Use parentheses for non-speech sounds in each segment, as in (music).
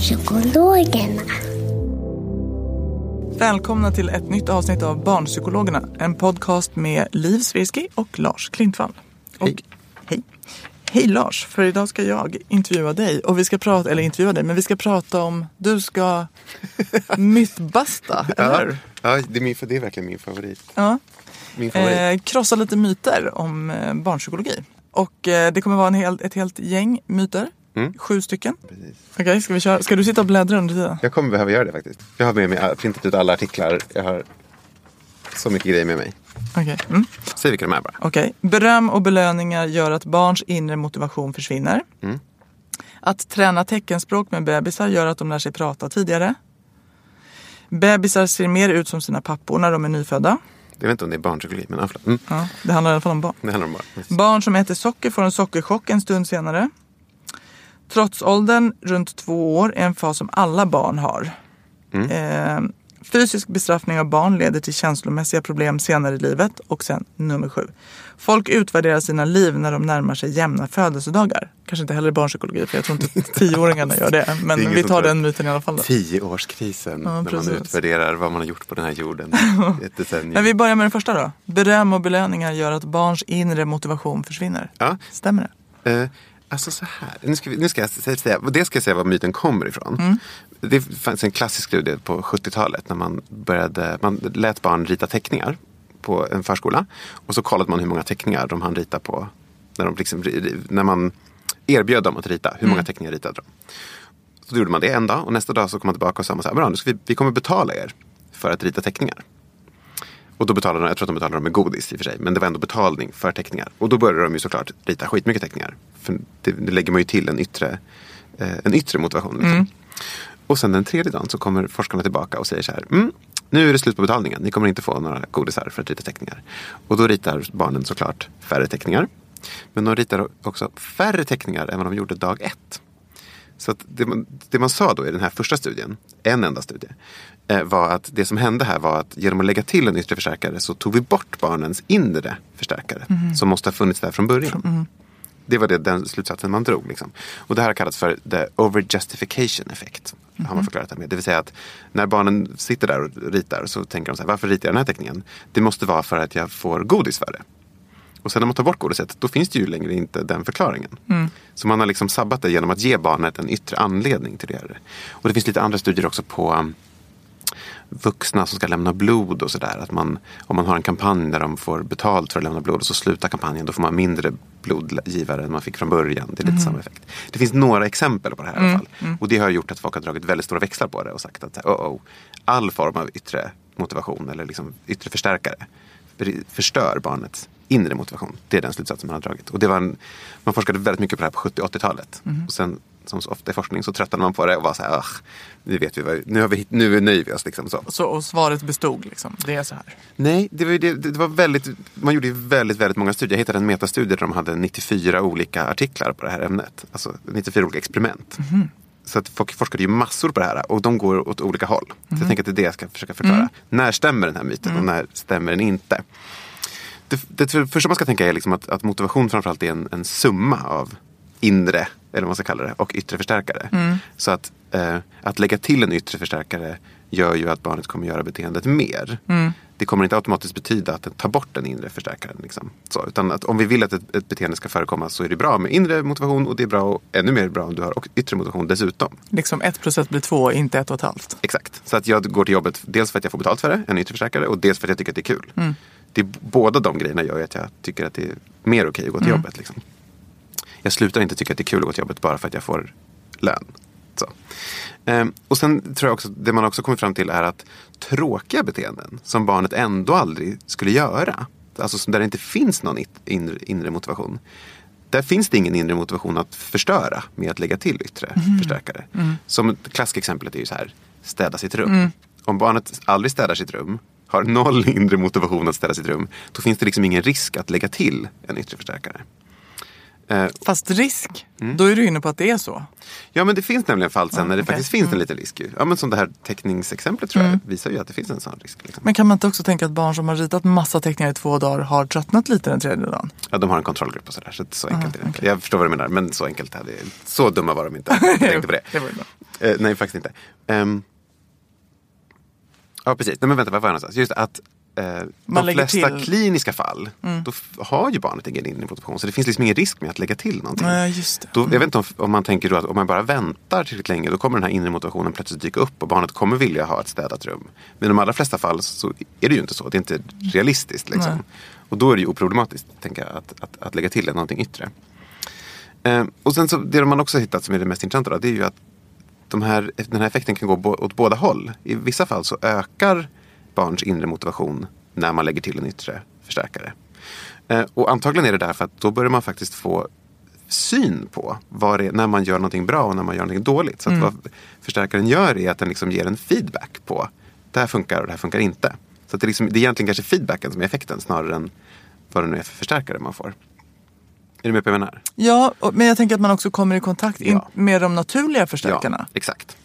Barnpsykologerna. Välkomna till ett nytt avsnitt av Barnpsykologerna. En podcast med Liv Svirsky och Lars Klintvall. Och, Hej. hej. Hej Lars, för idag ska jag intervjua dig. Och vi ska prata, eller intervjua dig, men vi ska prata om, du ska (laughs) mythbasta, eller hur? Ja, det är, min, det är verkligen min favorit. Ja. Min favorit. Eh, krossa lite myter om eh, barnpsykologi. Och eh, det kommer vara en hel, ett helt gäng myter. Mm. Sju stycken. Precis. Okej, ska vi köra? Ska du sitta och bläddra under tiden? Jag kommer behöva göra det faktiskt. Jag har med mig, printat ut alla artiklar. Jag har så mycket grejer med mig. Okej. Mm. Säg vilka de är bara. Okej. Beröm och belöningar gör att barns inre motivation försvinner. Mm. Att träna teckenspråk med bebisar gör att de lär sig prata tidigare. Bebisar ser mer ut som sina pappor när de är nyfödda. Jag vet inte om det är barnpsykologi, men. Mm. Ja, det handlar i alla fall om barn. Det handlar om barn. Barn som äter socker får en sockerchock en stund senare. Trotsåldern runt två år är en fas som alla barn har. Eh, fysisk bestraffning av barn leder till känslomässiga problem senare i livet. Och sen nummer sju. Folk utvärderar sina liv när de närmar sig jämna födelsedagar. Kanske inte heller barnpsykologi för jag tror inte (laughs) tioåringarna gör det. Men Det vi tar den myten i alla fall. Då. Tioårskrisen. när man utvärderar vad man har gjort på den här jorden. (laughs) Men vi börjar med den första då. Beröm och belöningar gör att barns inre motivation försvinner. Ja. Stämmer det? Eh, alltså så här. Nu ska, vi, nu ska jag sä- säga, det ska jag säga var myten kommer ifrån. Mm. Det fanns en klassisk studie på 70-talet när man började, man lät barn rita teckningar på en förskola. Och så kollade man hur många teckningar de hann rita på. När, de liksom, när man erbjöd dem att rita, hur många teckningar ritade de? Så då gjorde man det en dag och nästa dag så kom man tillbaka och sa man så här, bra nu ska vi, vi kommer betala er för att rita teckningar. Och då betalade de, jag tror att de betalade dem med godis i och för sig. Men det var ändå betalning för teckningar. Och då började de ju såklart rita skitmycket teckningar. För det, det lägger man ju till en yttre, eh, en yttre motivation. Liksom. Och sen den tredje dagen så kommer forskarna tillbaka och säger så här. Mm, nu är det slut på betalningen. Ni kommer inte få några godisar för att rita teckningar. Och då ritar barnen såklart färre teckningar. Men de ritar också färre teckningar än vad de gjorde dag ett. Så det, man, det man sa då i den här första studien, en enda studie, var att det som hände här var att genom att lägga till en yttre förstärkare så tog vi bort barnens inre förstärkare som måste ha funnits där från början. Det var det, den slutsatsen man drog. Liksom. Och det här har kallats för the overjustification effect. Har man förklarat det med. Det vill säga att när barnen sitter där och ritar så tänker de så här, varför ritar jag den här teckningen? Det måste vara för att jag får godis för det. Och sen när man tar bort godiset, då finns det ju längre inte den förklaringen. Så man har liksom sabbat det genom att ge barnet en yttre anledning till det. här. Och det finns lite andra studier också på um, vuxna som ska lämna blod och sådär. Att man, om man har en kampanj där de får betalt för att lämna blod och så slutar kampanjen, då får man mindre blodgivare än man fick från början. Det är lite samma effekt. Det finns några exempel på det här i alla fall. Och det har gjort att folk har dragit väldigt stora växlar på det och sagt att oh, oh, all form av yttre motivation eller liksom yttre förstärkare förstör barnets inre motivation. Det är den slutsatsen man har dragit. Och det var en, man forskade väldigt mycket på det här på 70 80-talet. Och sen som så ofta i forskning så tröttnade man på det och var så här, "Ugh, nu vet vi, vad, nu, har vi, nu nöjer vi oss. Liksom, så. Så, och svaret bestod liksom. Det är så här. Nej, det var, det, det var väldigt, man gjorde väldigt, väldigt många studier. Jag hittade en metastudie där de hade 94 olika artiklar på det här ämnet. Alltså 94 olika experiment. Så att folk forskade ju massor på det här och de går åt olika håll. Så jag tänker att det är det jag ska försöka förklara. När stämmer den här myten och när stämmer den inte? Det, det första man ska tänka är liksom att, att motivation framförallt är en, en summa av inre, eller vad man ska kalla det, och yttre förstärkare. Så att, eh, att lägga till en yttre förstärkare gör ju att barnet kommer göra beteendet mer. det kommer inte automatiskt betyda att den tar bort den inre förstärkaren. Liksom. Så, utan att om vi vill att ett, ett beteende ska förekomma så är det bra med inre motivation och det är bra och ännu mer bra om du har och yttre motivation dessutom. Liksom ett plus ett blir två, inte ett och ett halvt. Exakt. Så att jag går till jobbet dels för att jag får betalt för det, en yttre förstärkare, och dels för att jag tycker att det är kul. Det är, båda de grejerna gör ju att jag tycker att det är mer okej att gå till jobbet. Liksom. Jag slutar inte tycka att det är kul att gå till jobbet bara för att jag får lön. Ehm, och sen tror jag också, det man också kommit fram till är att tråkiga beteenden som barnet ändå aldrig skulle göra, alltså som där det inte finns någon inre, inre motivation. Där finns det ingen inre motivation att förstöra med att lägga till yttre förstärkare. Som ett klassexemplet är ju så här, städa sitt rum. Om barnet aldrig städar sitt rum, har noll (laughs) inre motivation att städa sitt rum, då finns det liksom ingen risk att lägga till en yttre förstärkare. Eh, Fast risk, Mm. då är du inne på att det är så. Ja men det finns nämligen fall sen när det okej. faktiskt finns en liten risk. Ja, men som det här teckningsexemplet tror jag visar ju att det finns en sån risk. Liksom. Men kan man inte också tänka att barn som har ritat massa teckningar i två dagar har tröttnat lite den tredje dagen? Ja, de har en kontrollgrupp och sådär. Så, så enkelt är det okej. Jag förstår vad du menar men så enkelt är det. Så dumma var de inte. Jag tänkte (laughs) på det. Det bra. Eh, nej faktiskt inte. Ehm, ja precis. Nej men vänta, var var jag någonstans? Just det, att eh, de flesta till- Mm. kliniska fall då f- har ju barnet ingen inre motivation. Så det finns liksom ingen risk med att lägga till någonting. Nej, just. Då, jag vet inte om, om man tänker då att om man bara väntar tillräckligt länge då kommer den här inre motivationen plötsligt dyka upp och barnet kommer vilja ha ett städat rum. Men i de allra flesta fall så är det ju inte så. Det är inte realistiskt. Liksom. Nej. Och då är det ju oproblematiskt tänker jag, att, att, att lägga till någonting yttre. Eh, och sen så, det man också hittat som är det mest intressanta då, det är ju att de här, den här effekten kan gå åt båda håll. I vissa fall så ökar barns inre motivation när man lägger till en yttre förstärkare. Eh, och antagligen är det därför att då börjar man faktiskt få syn på vad är, när man gör någonting bra och när man gör någonting dåligt. Så att vad förstärkaren gör är att den liksom ger en feedback på det här funkar och det här funkar inte. Så det, liksom, det är egentligen kanske feedbacken som är effekten snarare än vad det nu är för förstärkare man får. Är du med på vad jag menar? Ja, men jag tänker att man också kommer i kontakt Ja. med de naturliga förstärkarna. Ja, exakt.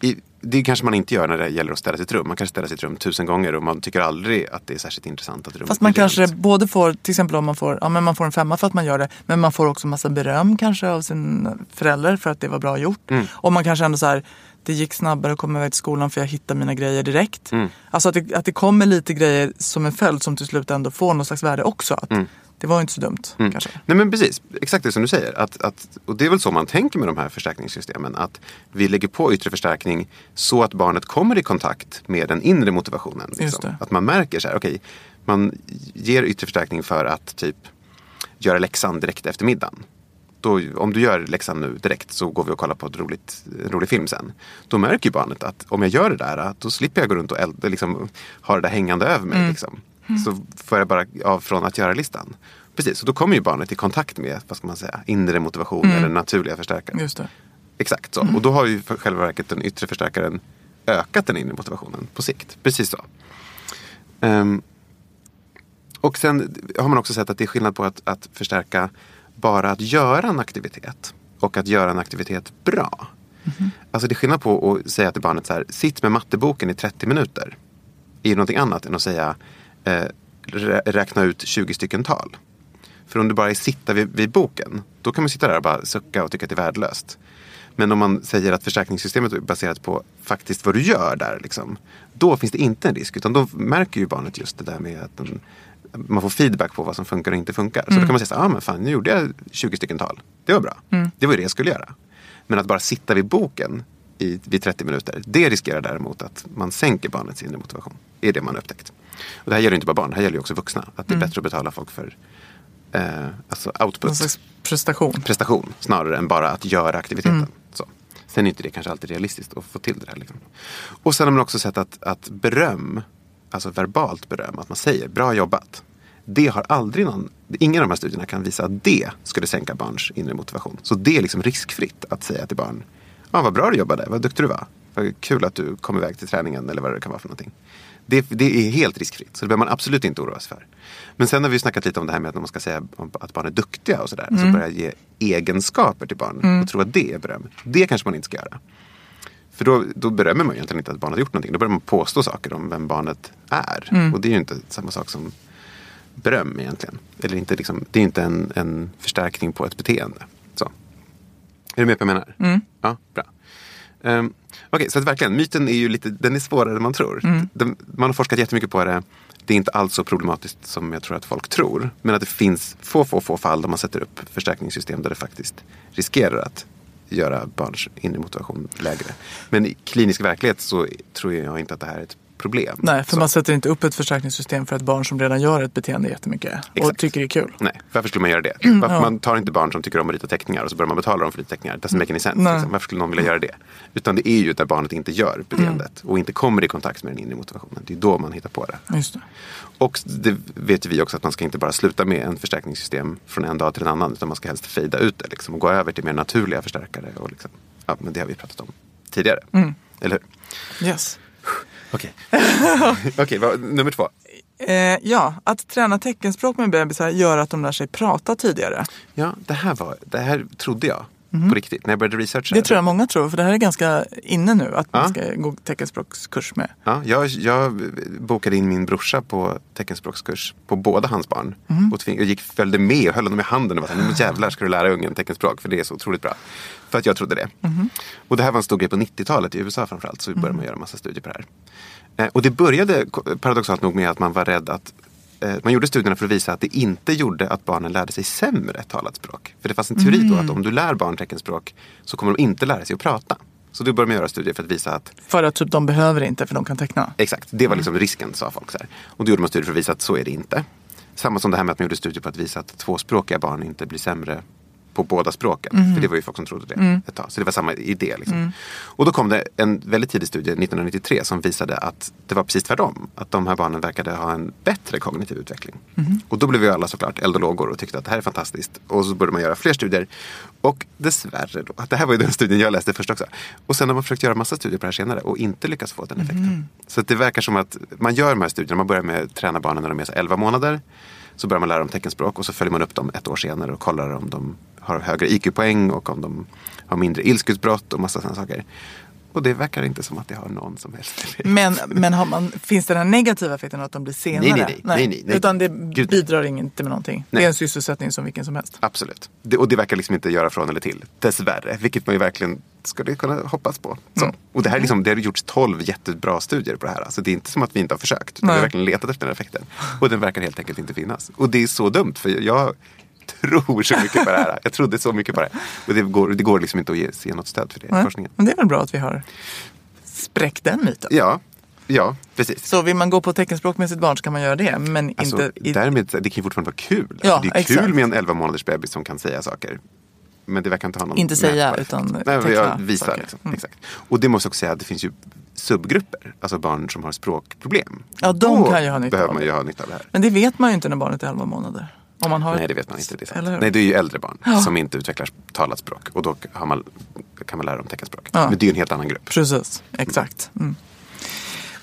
I, det kanske man inte gör när det gäller att städa sitt rum. Man kanske städar sitt rum tusen gånger och man tycker aldrig att det är särskilt intressant att rummet Fast man rent. kanske både får, till exempel om man får, ja, men man får en femma för att man gör det, men man får också massa beröm kanske av sin förälder för att det var bra gjort. Mm. Och man kanske ändå så här, det gick snabbare att komma iväg till skolan för jag hittade mina grejer direkt. Mm. Alltså att det, att det kommer lite grejer som en följd som till slut ändå får någon slags värde också. Att Mm. Det var inte så dumt kanske. Nej men precis, exakt det som du säger. Att, att, och det är väl så man tänker med de här förstärkningssystemen. Att vi lägger på yttre förstärkning så att barnet kommer i kontakt med den inre motivationen. Liksom. Att man märker så här, okej, man ger yttre förstärkning för att typ göra läxan direkt efter middagen. Då, om du gör läxan nu direkt så går vi och kollar på ett roligt, en rolig film sen. Då märker ju barnet att om jag gör det där, då slipper jag gå runt och liksom, ha det där hängande över mig. Liksom. Så får jag bara av från att göra-listan. Precis, och då kommer ju barnet i kontakt med vad ska man säga, inre motivation eller naturliga förstärkare. Just det. Exakt så. Och då har ju för själva verket den yttre förstärkaren ökat den inre motivationen på sikt. Precis så. Ehm, och sen har man också sett att det är skillnad på att, att förstärka bara att göra en aktivitet och att göra en aktivitet bra. Alltså det är skillnad på att säga till barnet så här, sitt med matteboken i 30 minuter. är ju någonting annat än att säga eh, rä- räkna ut 20 stycken tal. För om du bara sitta vid, vid boken, då kan man sitta där och bara sucka och tycka att det är värdelöst. Men om man säger att förstärkningssystemet är baserat på faktiskt vad du gör där, liksom, då finns det inte en risk. Utan då märker ju barnet just det där med att den, man får feedback på vad som funkar och inte funkar. Så då kan man säga så ah, men fan, nu gjorde jag 20 stycken tal. Det var bra. Det var ju det jag skulle göra. Men att bara sitta vid boken i, vid 30 minuter, det riskerar däremot att man sänker barnets inre motivation. Det är det man har upptäckt. Och det här gäller inte bara barn, det här gäller också vuxna. Att det är bättre att betala folk för eh, alltså output Någon slags prestation. prestation snarare än bara att göra aktiviteten. Så. Sen är inte det kanske alltid realistiskt att få till det där. Liksom. Och sen har man också sett att, att beröm, alltså verbalt beröm, att man säger bra jobbat. Det har aldrig någon, ingen av de här studierna kan visa att det skulle sänka barns inre motivation. Så det är liksom riskfritt att säga till barn, ah, vad bra du jobbade, vad duktig du var. Vad kul att du kom iväg till träningen eller vad det kan vara för någonting. Det, det är helt riskfritt, så det behöver man absolut inte oroa sig för. Men sen har vi snackat lite om det här med att man ska säga att barn är duktiga och sådär. Så börja ge egenskaper till barn och tro att det är beröm. Det kanske man inte ska göra. För då, då berömmer man ju egentligen inte att barnet har gjort någonting. Då börjar man påstå saker om vem barnet är. Och det är ju inte samma sak som beröm egentligen. Eller inte liksom, det är inte en, en förstärkning på ett beteende. Så. Är du med på vad jag menar? Ja, bra. Um, Okej, så att verkligen, myten är ju lite, den är svårare än man tror. Den, man har forskat jättemycket på det. Det är inte alls så problematiskt som jag tror att folk tror. Men att det finns få, få, få fall där man sätter upp förstärkningssystem där det faktiskt riskerar att göra barns inre motivation lägre. Men i klinisk verklighet så tror jag inte att det här är ett problem. Nej, för Så- man sätter inte upp ett förstärkningssystem för ett barn som redan gör ett beteende jättemycket och Exakt. tycker det är kul. Nej, varför skulle man göra det? Varför Man tar inte barn som tycker om att rita teckningar och så börjar man betala dem för att rita teckningar. Doesn't make any sense. Nej. Liksom. Varför skulle någon vilja göra det? Utan det är ju där barnet inte gör beteendet och inte kommer i kontakt med den inre motivationen. Det är då man hittar på det. Just det. Och det vet vi också att man ska inte bara sluta med en förstärkningssystem från en dag till en annan. Utan man ska helst fejda ut det liksom, och gå över till mer naturliga förstärkare. Och liksom, ja, men det har vi pratat om tidigare. Eller hur? Yes. Okej, (laughs) Okej, vad- nummer två. Eh, ja, att träna teckenspråk med bebisar gör att de lär sig prata tidigare. Ja, det här, var, det här trodde jag på riktigt när jag började researcha. Det tror jag många tror, för det här är ganska inne nu att man Ja. ska gå teckenspråkskurs med. Ja, jag, jag bokade in min brorsa på teckenspråkskurs på båda hans barn. Och, tving, och gick, följde med och höll honom i handen och var såhär, nu jävlar ska du lära ungen teckenspråk för det är så otroligt bra. För att jag trodde det. Och det här var en stor grej på 90-talet i USA framförallt. Så började man göra massa studier på det här. Eh, och det började paradoxalt nog med att man var rädd att man gjorde studierna för att visa att det inte gjorde att barnen lärde sig sämre talat språk. För det fanns en teori då att om du lär barn teckenspråk så kommer de inte lära sig att prata. Så då började man göra studier för att visa att För att typ de behöver inte, för de kan teckna. Exakt, det var liksom risken sa folk. Så här. Och då gjorde man studier för att visa att så är det inte. Samma som det här med att man gjorde studier på att visa att tvåspråkiga barn inte blir sämre på båda språken. För det var ju folk som trodde det ett tag. Så det var samma idé. Liksom. Och då kom det en väldigt tidig studie 1993 som visade att det var precis tvärtom. Att de här barnen verkade ha en bättre kognitiv utveckling. Och då blev vi alla såklart eld och tyckte att det här är fantastiskt. Och så började man göra fler studier. Och dessvärre då, att det här var ju den studien jag läste först också. Och sen har man försökt göra massa studier på det här senare och inte lyckats få den effekten. Så att det verkar som att man gör de här studierna, man börjar med att träna barnen när de är så 11 månader. Så börjar man lära dem teckenspråk och så följer man upp dem ett år senare och kollar om de har högre IQ-poäng och om de har mindre ilskeutbrott och massa sådana saker. Och det verkar inte som att det har någon som helst effekt. Men, men har man, finns det den negativa effekten att de blir senare? Nej, nej, nej. Nej, nej, nej. Utan det Gud. bidrar inte med någonting. Det är en sysselsättning som vilken som helst. Absolut. Det, och det verkar liksom inte göra från eller till. Dessvärre. Vilket man ju verkligen skulle kunna hoppas på. Mm. Och det, här är liksom, det har gjorts 12 jättebra studier på det här. Alltså det är inte som att vi inte har försökt. Vi har verkligen letat efter den här effekten. Och den verkar helt enkelt inte finnas. Och det är så dumt. För jag tror så mycket på det här. Jag trodde så mycket på det. Och det går, det går liksom inte att ge, se något stöd för det i forskningen. Men det är väl bra att vi har spräckt den myten. Ja, ja precis. Så vill man gå på teckenspråk med sitt barn så kan man göra det. Men Alltså, inte... I... därmed, det kan ju fortfarande vara kul. Alltså, Ja, det är exakt. kul med en 11 månaders bebis som kan säga saker. Men det verkar inte ha någon Inte säga, mätbar utan Nej, teckna jag visar. saker. Liksom. Mm. Exakt. Och det måste jag också säga att det finns ju subgrupper. Alltså barn som har språkproblem. Ja, de Då kan ju ha nytta behöver man ju ha nytta av det här. Men det vet man ju inte när barnet är 11 månader. Om man har... Nej, det vet man inte. Det är? Nej, det är ju äldre barn Ja. som inte utvecklar talat språk. Och då man, kan man lära dem teckenspråk. Ja. Men det är ju en helt annan grupp. Precis, exakt. Mm.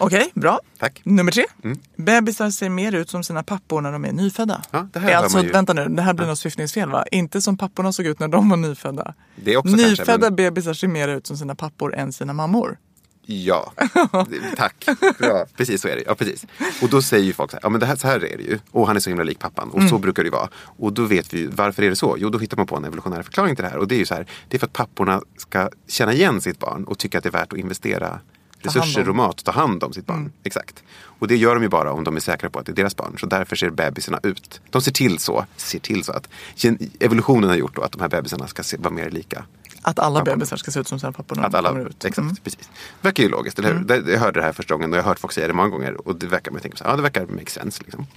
Okej, bra. Tack. Nummer tre. Mm. Bebisar ser mer ut som sina pappor när de är nyfödda. Ja, det här alltså, ju. Vänta nu, det här blir något syftningsfel va? Inte som papporna såg ut när de var nyfödda. Det är också kanske, Nyfödda men- bebisar ser mer ut som sina pappor än sina mammor. Ja, (laughs) tack. Bra. Precis så är det. Ja, precis. Och då säger ju folk så här, ja men det här, så här är det ju. Och han är så himla lik pappan. Och Mm. så brukar det ju vara. Och då vet vi ju, varför är det så? Jo, då hittar man på en evolutionär förklaring till det här. Och det är ju så här, det är för att papporna ska känna igen sitt barn och tycka att det är värt att investera resurser om. och mat, ta hand om sitt barn. Exakt. Och det gör de ju bara om de är säkra på att det är deras barn. Så därför ser bebisarna ut. De ser till så, ser till så att evolutionen har gjort då att de här bebisarna ska se, vara mer lika Att alla Papporna. bebisar ska se ut som sina pappor när att alla, kommer ut. exakt, Mm. precis. Verkar ju logiskt, eller hur? Det- Jag hörde det här första gången och jag har hört folk säga det många gånger. Och det verkar man tänka så här, ja det verkar make sense. Liksom.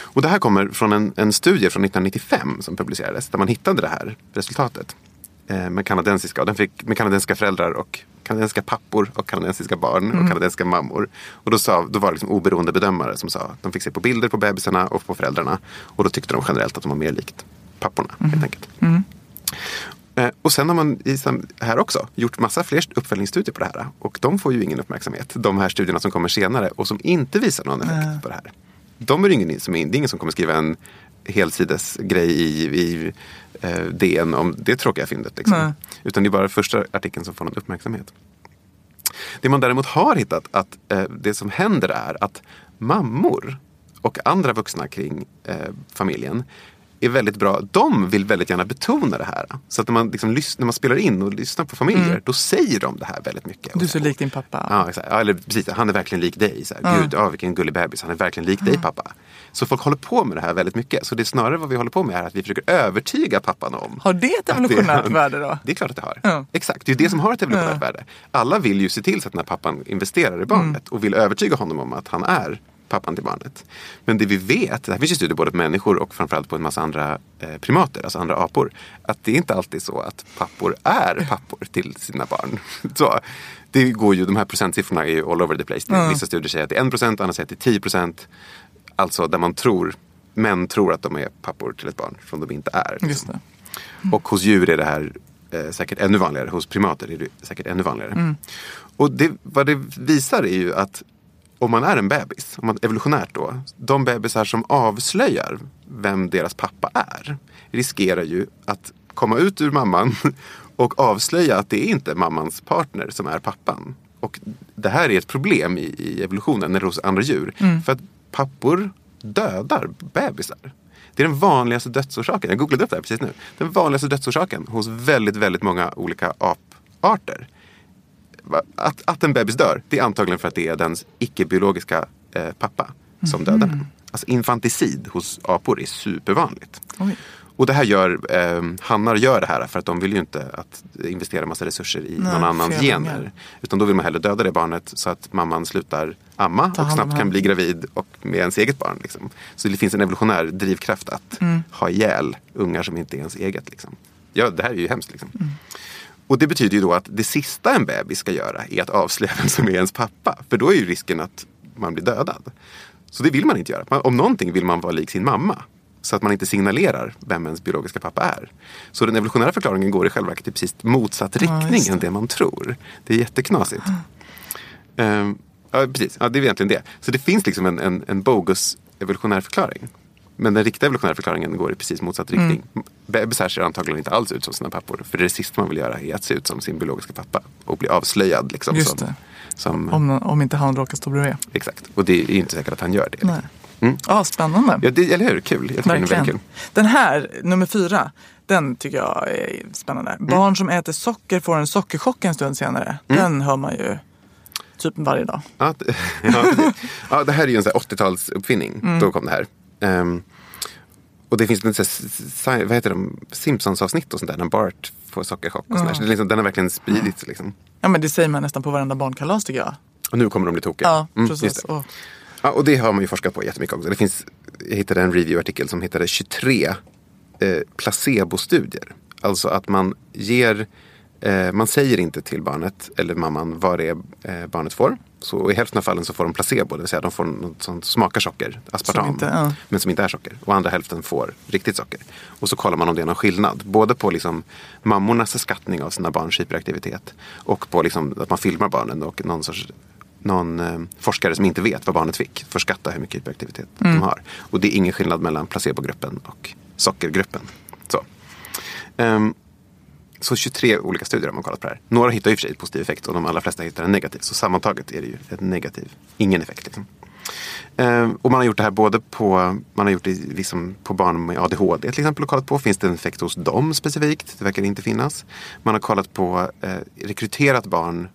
Och det här kommer från en, en studie från 1995 som publicerades. Där man hittade det här resultatet. Eh, med kanadensiska, och den fick, med kanadensiska föräldrar och kanadensiska pappor och kanadensiska barn och kanadensiska mammor. Och då, sa, då var det liksom oberoende bedömare som sa att de fick se på bilder på bebisarna och på föräldrarna. Och då tyckte de generellt att de var mer likt papporna helt enkelt. Eh, Och sen har man här också gjort massa fler uppföljningsstudier på det här. Och de får ju ingen uppmärksamhet. De här studierna som kommer senare och som inte visar någon effekt på det här. De är ingen som, är- det är ingen som kommer skriva en helsidesgrej i, i eh, DN om det tråkiga fyndet. Liksom. Nej. Utan det är bara första artikeln som får någon uppmärksamhet. Det man däremot har hittat att eh, det som händer är att mammor och andra vuxna kring eh, familjen är väldigt bra. De vill väldigt gärna betona det här. Så att när man, liksom, när man spelar in och lyssnar på familjer, då säger de det här väldigt mycket. Du är så lik din pappa. Ja, exakt. Ja, eller precis, han är verkligen lik dig. Så här, Gud, ja, vilken gullig bebis. Han är verkligen lik dig pappa. Så folk håller på med det här väldigt mycket. Så det är snarare vad vi håller på med är att vi försöker övertyga pappan om. Har det ett det evolutionärt han. värde då? Det är klart att det har. Exakt, det är det som har ett evolutionärt värde. Alla vill ju se till så att när pappan investerar i barnet Mm. och vill övertyga honom om att han är pappan till barnet. Men det vi vet, det här finns ju studier både på människor och framförallt på en massa andra eh, primater, alltså andra apor. Att det är inte alltid så att pappor är (laughs) pappor till sina barn. (laughs) Så, det går ju, de här procentsiffrorna är ju all over the place. Det- Vissa studier säger att det är 1 procent, andra säger att det är 10 procent. Alltså där man tror, män tror att de är pappor till ett barn som de inte är. liksom. Just det. Och hos djur är det här eh, säkert ännu vanligare. Hos primater är det säkert ännu vanligare. Mm. Och det, vad det visar är ju att om man är en bebis, om man, evolutionärt då, de bebisar som avslöjar vem deras pappa är riskerar ju att komma ut ur mamman (laughs) och avslöja att det är inte mammans partner som är pappan. Och det här är ett problem i, i evolutionen eller hos andra djur. För att pappor dödar bebisar. Det är den vanligaste dödsorsaken. Jag googlade upp det här precis nu. Den vanligaste dödsorsaken hos väldigt, väldigt många olika aparter. Att, att en bebis dör, det är antagligen för att det är dens icke-biologiska eh, pappa som dödar den. Alltså infanticid hos apor är supervanligt. Oj. Och det här gör, eh, hannar gör det här för att de vill ju inte att investera massa resurser i Nej, någon annans gener. Utan då vill man hellre döda det barnet så att mamman slutar amma och snabbt kan bli gravid och med ens eget barn. Liksom. Så det finns en evolutionär drivkraft att Mm. ha ihjäl ungar som inte är ens eget. Liksom. Ja, det här är ju hemskt. Liksom. Mm. Och det betyder ju då att det sista en bebis ska göra är att avslöja vem som är ens pappa. För då är ju risken att man blir dödad. Så det vill man inte göra. Man, om någonting vill man vara lik sin mamma. Så att man inte signalerar vem ens biologiska pappa är. Så den evolutionära förklaringen går i själva verket i precis motsatt riktning det. än det man tror. Det är jätteknasigt. Ehm, ja, precis. Ja, det är egentligen det. Så det finns liksom en, en, en bogus evolutionär förklaring. Men den riktiga evolutionära förklaringen går i precis motsatt riktning. Bebisar ser antagligen inte alls ut som sina pappor. För det sista man vill göra är att se ut som sin biologiska pappa. Och bli avslöjad. Liksom, Just som, det. Som, Om, om inte han råkar stå bredvid. Exakt. Och det är inte säkert att han gör det. Nej. Mm. Ja, spännande. Ja, det, eller hur? Kul. Jag tycker den Verkligen. kul. Den här, nummer fyra, den tycker jag är spännande. Mm. Barn som äter socker får en sockerchock en stund senare. Mm. Den hör man ju typ varje dag. Ja, (laughs) det, ja, precis. ja, det här är ju en sån här 80-talsuppfinning. Mm. Då kom det här. Ehm, och det finns här, vad heter de, Simpsons-avsnitt och sånt där. När Bart får sockerchock och där. Så liksom, den har verkligen spridits. Liksom. Ja men det säger man nästan på varenda barnkalas tycker jag. Och nu kommer de bli tokiga. Ja, Mm, precis. Och, Ja, och det har man ju forskat på jättemycket också. Det finns, jag hittade en review-artikel som hittade 23 eh, placebostudier. Alltså att man ger, eh, man säger inte till barnet eller mamman vad det är eh, barnet får. Så i hälften av fallen så får de placebo, det vill säga de får något som smakar socker, aspartam, Som inte- ja. men som inte är socker. Och andra hälften får riktigt socker. Och så kollar man om det är någon skillnad. Både på liksom mammornas skattning av sina barns hyperaktivitet och på liksom att man filmar barnen och någon sorts någon eh, forskare som inte vet vad barnet fick får skatta hur mycket hyperaktivitet Mm. de har. Och det är ingen skillnad mellan placebogruppen och sockergruppen. Så. Ehm, så 23 olika studier har man kollat på det här. Några hittar i och för sig ett positiv effekt och de allra flesta hittar en negativ. Så sammantaget är det ju en negativ, ingen effekt. Liksom. Ehm, och man har gjort det här både på, man har gjort det liksom på barn med ADHD till exempel och kollat på. Finns det en effekt hos dem specifikt? Det verkar inte finnas. Man har kollat på eh, rekryterat barn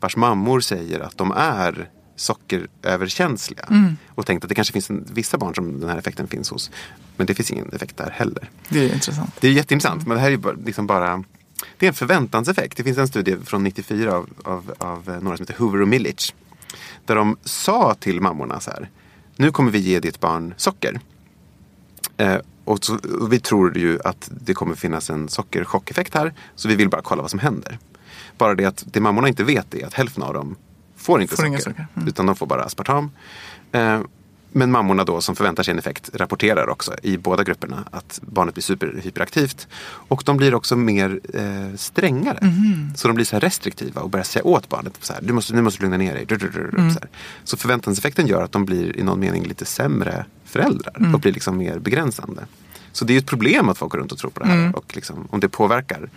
vars mammor säger att de är sockeröverkänsliga. Och tänkt att det kanske finns en, vissa barn som den här effekten finns hos. Men det finns ingen effekt där heller. det är intressant. Det är jätteintressant, men det här är ju liksom bara det är en förväntanseffekt. Det finns en studie från 94 av, av, av eh, några som heter Hoover och Millich. Där de sa till mammorna så här. Nu kommer vi ge ditt barn socker. Eh, och, så, och vi tror ju att det kommer finnas en sockerchockeffekt här. Så vi vill bara kolla vad som händer. Bara det att det mammorna inte vet är att hälften av dem får inte Får socker. socker. Mm. Utan de får bara aspartam. Eh, men mammorna då som förväntar sig en effekt rapporterar också i båda grupperna att barnet blir superhyperaktivt. Och de blir också mer eh, strängare. Mhm. Så de blir så här restriktiva och börjar säga åt barnet. Så här, du måste, nu måste du lugna ner dig. Så, här. så förväntanseffekten gör att de blir i någon mening lite sämre föräldrar. Och blir liksom mer begränsande. Så det är ju ett problem att folk går runt och tror på det här. Och liksom, om det påverkar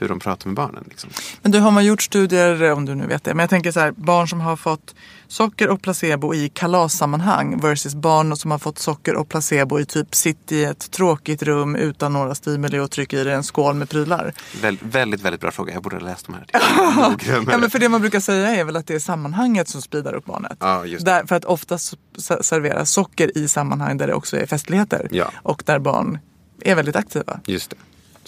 hur de pratar med barnen. Liksom. Men du, har man gjort studier, om du nu vet det, men jag tänker så här, barn som har fått socker och placebo i kalassammanhang versus barn som har fått socker och placebo i typ sitt i ett tråkigt rum utan några stimuli och trycker i dig en skål med prylar. Väl, väldigt, väldigt bra fråga. Jag borde ha läst de här. (laughs) Ja, men för det man brukar säga är väl att det är sammanhanget som speedar upp barnet. Ja. Där, för att oftast s- serveras socker i sammanhang där det också är festligheter. Ja. Och där barn är väldigt aktiva. Just det.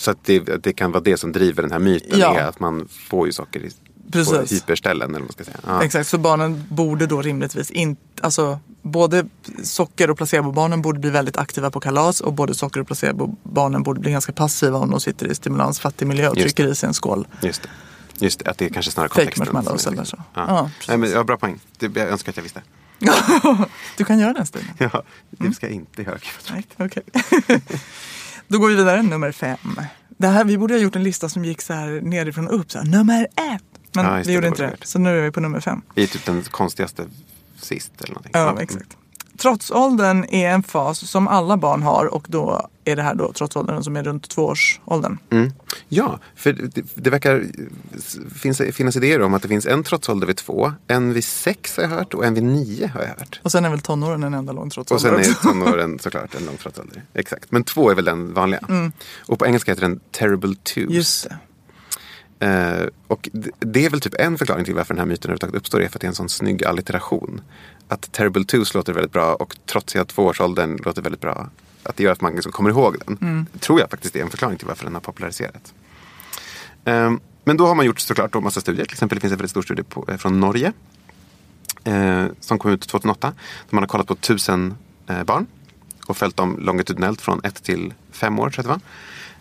Så att det, det kan vara det som driver den här myten. Ja. Är att man får ju socker i, på hyperställen. Eller vad man ska säga. Ja. Exakt, så barnen borde då rimligtvis inte, alltså både socker och placebobarnen borde bli väldigt aktiva på kalas och både socker och placebobarnen borde bli ganska passiva om de sitter i stimulansfattig miljö och trycker i sig en skål. Just det. Just det, att det är kanske snarare Fake kontexten. marshmallows är eller så. Ja. Ja. Nej, men, ja, bra poäng. Det, jag önskar att jag visste. (laughs) Du kan göra den stilen. Ja, det Mm. ska jag inte göra. Nej, okej. (laughs) Då går vi vidare, nummer fem. Det här, vi borde ha gjort en lista som gick så här nerifrån och upp. Så här, nummer ett. Men Ja, vi det, gjorde det inte det. vi. Så nu är vi på nummer fem. Det är typ den konstigaste sist eller någonting. Ja, exakt. Trotsåldern är en fas som alla barn har och då är det här då trotsåldern som är runt tvåårsåldern. Mm. Ja, för det, det verkar finns, finnas idéer om att det finns en trotsålder vid två, en vid sex har jag hört och en vid nio har jag hört. Och sen är väl tonåren en enda lång Och trotsålder sen är tonåren såklart en lång trotsålder. Exakt, men två är väl den vanliga. Och på engelska heter den terrible twos. Mm. Just det. Eh, och det, det är väl typ en förklaring till varför den här myten överhuvudtaget uppstår. är för att det är en sån snygg allitteration. Att terrible twos låter väldigt bra och trotsiga tvåårsåldern låter väldigt bra. Att det gör att man liksom kommer ihåg den. Mm. Tror jag faktiskt är en förklaring till varför den har populariserats. Eh, men då har man gjort såklart då massa studier. Till exempel det finns en väldigt stor studie på, eh, från Norge. Eh, som kom ut 2008. Där man har kollat på tusen eh, barn. Och följt dem longitudinellt från ett till fem år tror jag det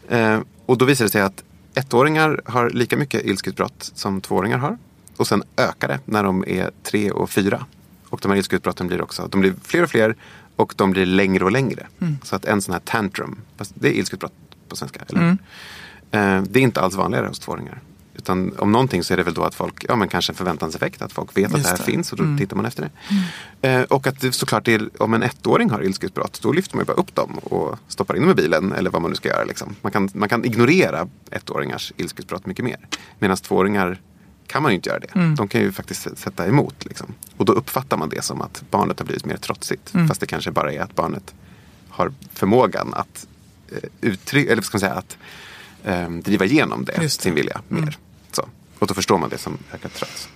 var. Eh, och då visade det sig att ettåringar har lika mycket ilskutbrott som tvååringar har. Och sen ökar det när de är tre och fyra. Och de här ilskutbrotten blir också, de blir fler och fler och de blir längre och längre. Så att en sån här tantrum, det är ilskutbrott på svenska, eller hur? Eh, Det är inte alls vanligare hos tvååringar. Utan om någonting så är det väl då att folk, ja men kanske en förväntanseffekt, att folk vet att Just det här det. finns och då tittar man efter det. Eh, och att det såklart är, om en ettåring har ilskutbrott, då lyfter man ju bara upp dem och stoppar in dem i bilen eller vad man nu ska göra. Liksom. Man, kan, man kan ignorera ettåringars ilskutbrott mycket mer. Medan tvååringar kan man ju inte göra det. De kan ju faktiskt sätta emot. Liksom. Och då uppfattar man det som att barnet har blivit mer trotsigt. Fast det kanske bara är att barnet har förmågan att eh, uttrycka, eller ska man säga, att eh, driva igenom det, det. sin vilja mer. Så. Och då förstår man det som ökat trots.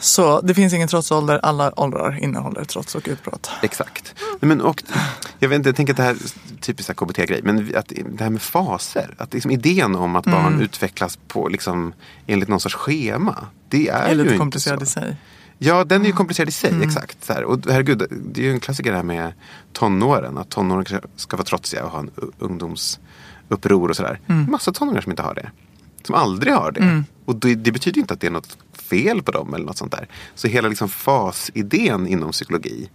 Så det finns ingen trotsålder, alla åldrar innehåller trots och utbrott. Exakt. Nej, Men, och, jag, vet inte, jag tänker att det här är typiskt KBT-grej, men att det här med faser. Att liksom idén om att barn Mm. utvecklas på, liksom, enligt någon sorts schema. Det är, är ju lite inte komplicerad så. i sig. Ja, den är ju komplicerad i sig. Mm. Exakt. Så här. Och herregud, det är ju en klassiker det här med tonåren. Att tonåren ska vara trotsiga och ha en ungdomsuppror och sådär. Mm. Massa tonåringar som inte har det. Som aldrig har det. Och det, det betyder inte att det är något fel på dem eller något sånt där. Så hela liksom fasidén inom psykologi.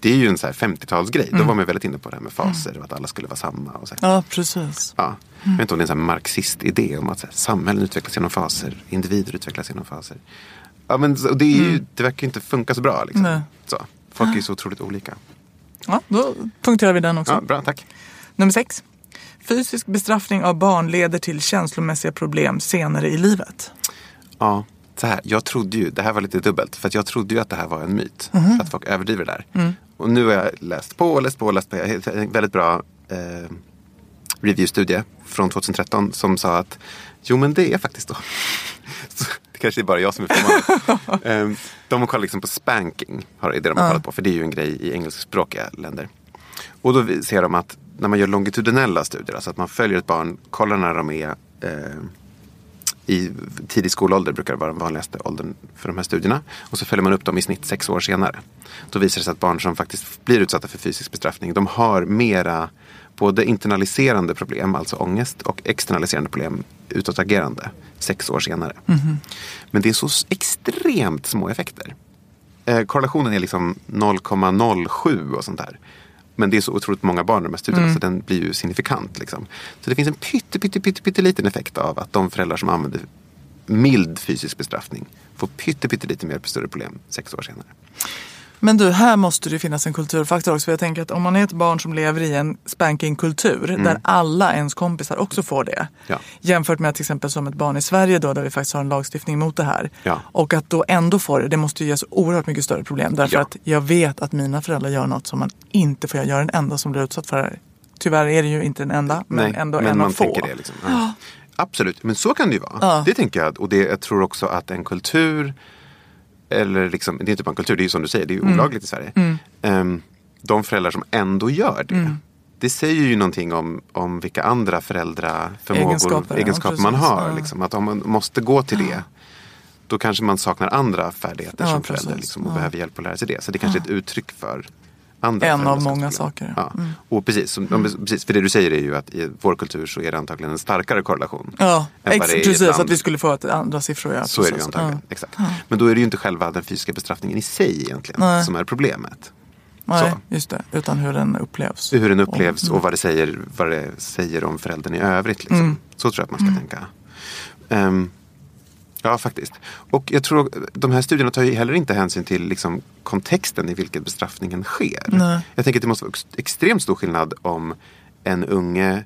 Det är ju en så här 50-talsgrej. Då var man väldigt inne på det här med faser och att alla skulle vara samma. Och så. Mm. Ja, precis. Ja. Jag vet inte om det är en marxist-idé om att här, samhällen utvecklas genom faser, individer utvecklas genom faser. Ja, men det, är ju, det verkar ju inte funka så bra. Liksom. Nej. Så. Folk är ju så otroligt olika. Ja, då punkterar vi den också. Ja, bra, tack. Nummer sex. Fysisk bestraffning av barn leder till känslomässiga problem senare i livet. Ja, så här, jag trodde ju, det här var lite dubbelt, för att jag trodde ju att det här var en myt. Mhm. Att folk överdriver det där. Mm. Och nu har jag läst på och läst på och läst på. Har En väldigt bra eh, reviewstudie från 2013 som sa att jo men det är faktiskt då. (laughs) Så, det kanske är bara jag som är förvånad. (laughs) eh, de kollar liksom på spanking, har- det de har kollat på. För det är ju en grej i engelskspråkiga länder. Och då ser de att när man gör longitudinella studier, alltså att man följer ett barn, kollar när de är eh, i tidig skolålder brukar vara den vanligaste åldern för de här studierna. Och så följer man upp dem i snitt sex år senare. Då visar det sig att barn som faktiskt blir utsatta för fysisk bestraffning, de har mera både internaliserande problem, alltså ångest, och externaliserande problem, utåtagerande, sex år senare. Men det är så extremt små effekter. Eh, korrelationen är liksom 0,07 och sånt där. Men det är så otroligt många barn i de här studierna så den blir ju signifikant. Liksom. Så det finns en pytte, pytte, pytte, pytte liten effekt av att de föräldrar som använder mild fysisk bestraffning får pytte, pytte lite mer större problem sex år senare. Men du, här måste det finnas en kulturfaktor också. För jag tänker att om man är ett barn som lever i en spankingkultur där alla ens kompisar också får det. Mm. Ja. Jämfört med till exempel som ett barn i Sverige då där vi faktiskt har en lagstiftning mot det här. Ja. Och att då ändå få det, det måste ju ge så oerhört mycket större problem. Därför Ja. att jag vet att mina föräldrar gör något som man inte får göra. Jag är den enda som blir utsatt för det här. Tyvärr är det ju inte den enda, men ändå men en av få. det. Liksom. Absolut, men så kan det ju vara. Det tänker jag. Och det, jag tror också att en kultur, eller liksom, det är inte bara en kultur, det är ju som du säger, det är Mm. ju olagligt i Sverige. Ehm, de föräldrar som ändå gör det. Mm. Det säger ju någonting om, om vilka andra föräldraförmågor, Egenskaper, egenskaper, ja, man har. Liksom. Att om man måste gå till det, då kanske man saknar andra färdigheter Ja, som förälder liksom, och behöver hjälp att lära sig det. Så det kanske är ett uttryck för andra En av många saker. Ja. Mm. Och precis, som, om- precis, för det du säger är ju att i vår kultur så är det antagligen en starkare korrelation. Ja, ex- precis. Att vi skulle få ett andra siffror. Ja, Så är det ju antagligen. Ja. Exakt. Men då är det ju inte själva den fysiska bestraffningen i sig egentligen Nej. som är problemet. Nej, Så. just det. Utan hur den upplevs. Hur den upplevs Mm. och vad det säger, vad det säger om föräldern i övrigt. Liksom. Mm. Så tror jag att man ska tänka. Ehm, ja, faktiskt. Och jag tror de här studierna tar ju heller inte hänsyn till liksom, kontexten i vilken bestraffningen sker. Nej. Jag tänker att det måste vara ex- extremt stor skillnad om en unge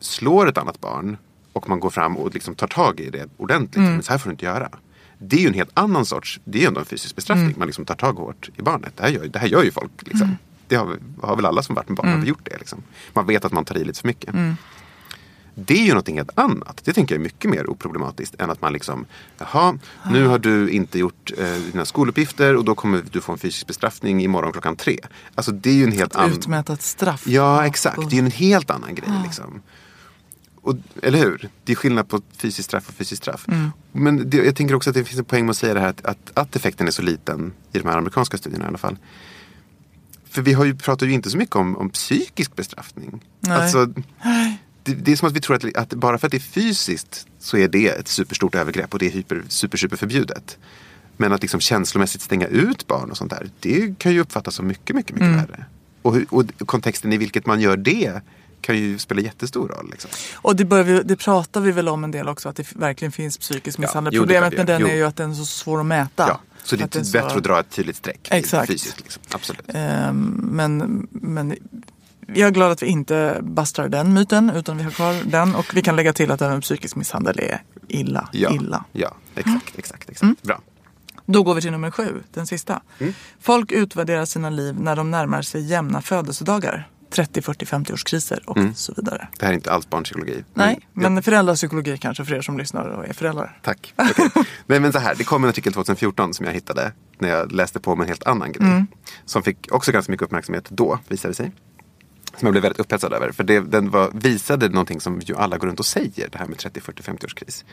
slår ett annat barn och man går fram och liksom tar tag i det ordentligt. Mm. Men så här får du inte göra. Det är ju en helt annan sorts, det är ju ändå en fysisk bestraffning. Mm. Man liksom tar tag hårt i barnet. Det här gör, det här gör ju folk. Liksom. Det har, har väl alla som varit med barn Mm. har gjort det. Liksom. Man vet att man tar i lite för mycket. Det är ju någonting helt annat. Det tänker jag är mycket mer oproblematiskt än att man liksom, jaha, nu har du inte gjort eh, dina skoluppgifter och då kommer du få en fysisk bestraffning imorgon klockan tre. Alltså det är ju en helt annan... Utmäta ett straff. Ja, exakt. Det är ju en helt annan grej. Liksom. Och, eller hur? Det är skillnad på fysiskt straff och fysiskt straff. Men det, jag tänker också att det finns en poäng med att säga det här att, att, att effekten är så liten i de här amerikanska studierna i alla fall. För vi har ju, pratar ju inte så mycket om, om psykisk bestraffning. Nej. Alltså, det, det är som att vi tror att, att bara för att det är fysiskt så är det ett superstort övergrepp och det är hyper, super, super förbjudet. Men att liksom känslomässigt stänga ut barn och sånt där, det kan ju uppfattas som mycket, mycket, mycket värre. Och, och kontexten i vilket man gör det kan ju spela jättestor roll. Liksom. Och det, vi, det pratar vi väl om en del också, att det verkligen finns psykisk misshandel. jo, det är Problemet med det den gör. är Jo. ju att den är så svår att mäta. Ja, så det Att är så- bättre att dra ett tydligt streck Exakt. fysiskt. Liksom. Absolut. Ehm, men, men jag är glad att vi inte bastar den myten utan vi har kvar den. Och vi kan lägga till att även psykisk misshandel är illa. Ja, illa. ja exakt, exakt, exakt. Bra. Då går vi till nummer sju, den sista. Mm. Folk utvärderar sina liv när de närmar sig jämna födelsedagar. 30, 40, 50-årskriser och så vidare. Det här är inte alls barnpsykologi. Nej, Mm. men föräldrapsykologi kanske för er som lyssnar och är föräldrar. Tack. Okej. (laughs) Nej, men så här, det kom en artikel 2014 som jag hittade när jag läste på om en helt annan grej. Mm. Som fick också ganska mycket uppmärksamhet då, visade det sig. Som jag blev väldigt upphetsad över. För det, den var, visade någonting som ju alla går runt och säger, det här med 30, 40, 50-årskris.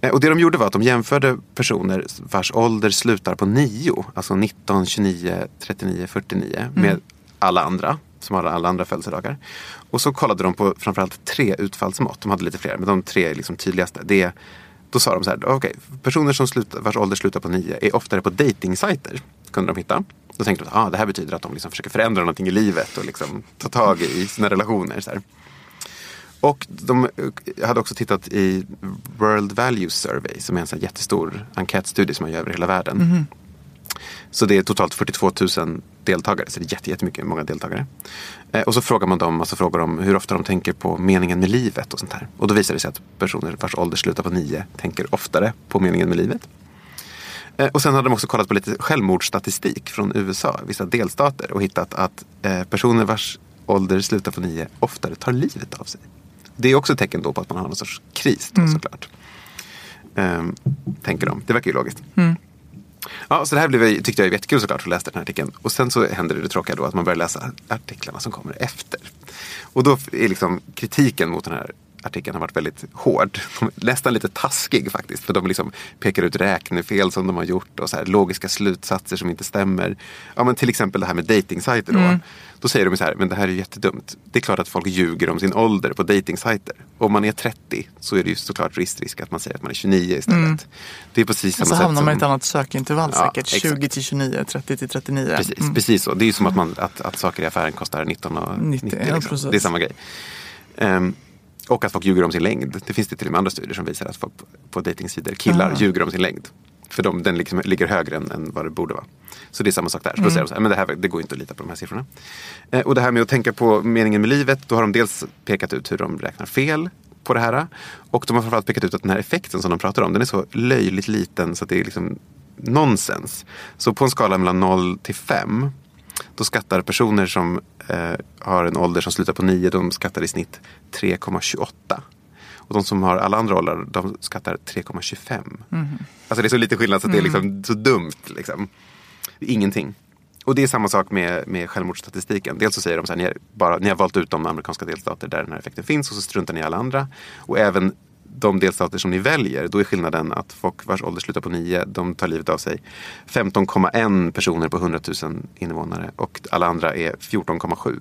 Eh, Och det de gjorde var att de jämförde personer vars ålder slutar på 9, alltså 19, 29, 39, 49 med alla andra som har alla andra födelsedagar. Och så kollade de på framförallt tre utfallsmått. De hade lite fler, men de tre liksom tydligaste. Det, då sa de så här, okej, personer som slutar, vars ålder slutar på 9 är oftare på dejtingsajter. Kunde de hitta. Då tänkte de att ah, det här betyder att de liksom försöker förändra någonting i livet och liksom ta tag i sina relationer. Så här. Och de hade också tittat i World Values Survey som är en här jättestor enkätstudie som man gör över hela världen. Så det är totalt 42 000 deltagare, så det är jätte- jättemycket, många deltagare. Eh, och så frågar man dem massa frågor om hur ofta de tänker på meningen med livet och sånt här. Och då visar det sig att personer vars ålder slutar på 9 tänker oftare på meningen med livet. Eh, Och sen hade de också kollat på lite självmordsstatistik från USA, vissa delstater och hittat att eh, personer vars ålder slutar på 9 oftare tar livet av sig. Det är också ett tecken då på att man har någon sorts kris då, såklart. Ehm, tänker de. Det verkar ju logiskt. Ja, så det här blev, tyckte jag var jättekul såklart att läsa den här artikeln. Och sen så händer det, det tråkiga då att man börjar läsa artiklarna som kommer efter. Och då är liksom kritiken mot den här artikeln har varit väldigt hård. (laughs) Nästan lite taskig faktiskt. För de liksom pekar ut räknefel som de har gjort och så här, logiska slutsatser som inte stämmer. Ja, men till exempel det här med dejtingsajter då. Då säger de så här, men det här är jättedumt. Det är klart att folk ljuger om sin ålder på dejtingsajter. Om man är 30 så är det ju såklart risk att man säger att man är 29 istället. Det är precis samma Och så sätt hamnar man i som... ett annat sökintervall Ja, säkert. exakt. 20 till 29, 30 till 39. Precis, Mm. precis så. Det är ju som att, man, att, att saker i affären kostar 19 och 90. 90, ja, liksom. precis. Det är samma grej. Ehm, och att folk ljuger om sin längd. Det finns det till och med andra studier som visar att folk på, dejtingsidor, killar, Ah. ljuger om sin längd. För de, den liksom ligger högre än, än vad det borde vara. Så det är samma sak där. Så då säger de så här, men det, här, det går inte att lita på de här siffrorna. Eh, och det här med att tänka på meningen med livet, då har de dels pekat ut hur de räknar fel på det här. Och de har framförallt pekat ut att den här effekten som de pratar om, den är så löjligt liten så att det är liksom nonsens. Så på en skala mellan 0 till 5, då skattar personer som eh, har en ålder som slutar på 9, de skattar i snitt 3,28. Och de som har alla andra åldrar, de skattar 3,25. Mm. Alltså det är så lite skillnad så att det är liksom så dumt. Liksom. Ingenting. Och det är samma sak med, med självmordsstatistiken. Dels så säger de så här, ni, bara, ni har valt ut de amerikanska delstater där den här effekten finns och så struntar ni i alla andra. Och även de delstater som ni väljer, då är skillnaden att folk vars ålder slutar på 9, de tar livet av sig. 15,1 personer på 100 000 invånare och alla andra är 14,7.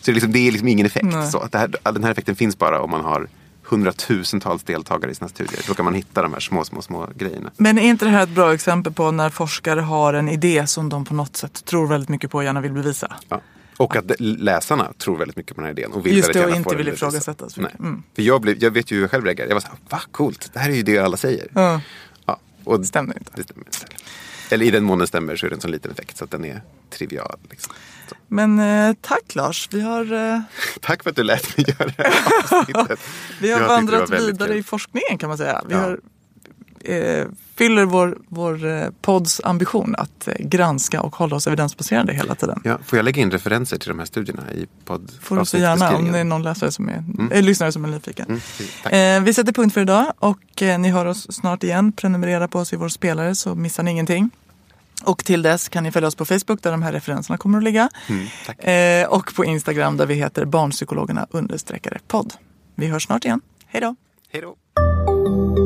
Så det är, liksom, det är liksom ingen effekt. Så att här, den här effekten finns bara om man har hundratusentals deltagare i sina studier. Då kan man hitta de här små, små, små grejerna. Men är inte det här ett bra exempel på när forskare har en idé som de på något sätt tror väldigt mycket på och gärna vill bevisa? Ja. Och att läsarna tror väldigt mycket på den här idén. Och vill Just det, och inte vill ifrågasättas. Mm. För jag, blev, jag vet ju hur jag själv reagerade. Jag var så här, va coolt, det här är ju det alla säger. Ja. Ja, och det stämmer inte. Det stämmer inte. Eller i den mån den stämmer så är det en sån liten effekt så att den är trivial. Liksom. Men eh, tack Lars. Vi har, eh... (laughs) tack för att du lät mig göra det här (laughs) avsnittet. Vi har vandrat vidare kul. i forskningen kan man säga. Vi ja. har, eh, fyller vår, vår eh, podds ambition att eh, granska och hålla oss evidensbaserade hela tiden. Ja, får jag lägga in referenser till de här studierna i podd Får du så gärna om det är någon läsare som är, mm. äh, lyssnare som är nyfiken. Mm, vi sätter punkt för idag och ni hör oss snart igen. Prenumerera på oss i vår spelare så missar ni ingenting. Och till dess kan ni följa oss på Facebook där de här referenserna kommer att ligga. Mm, eh, och på Instagram där vi heter barnpsykologerna understreckare podd. Vi hörs snart igen. Hej då! Hej då!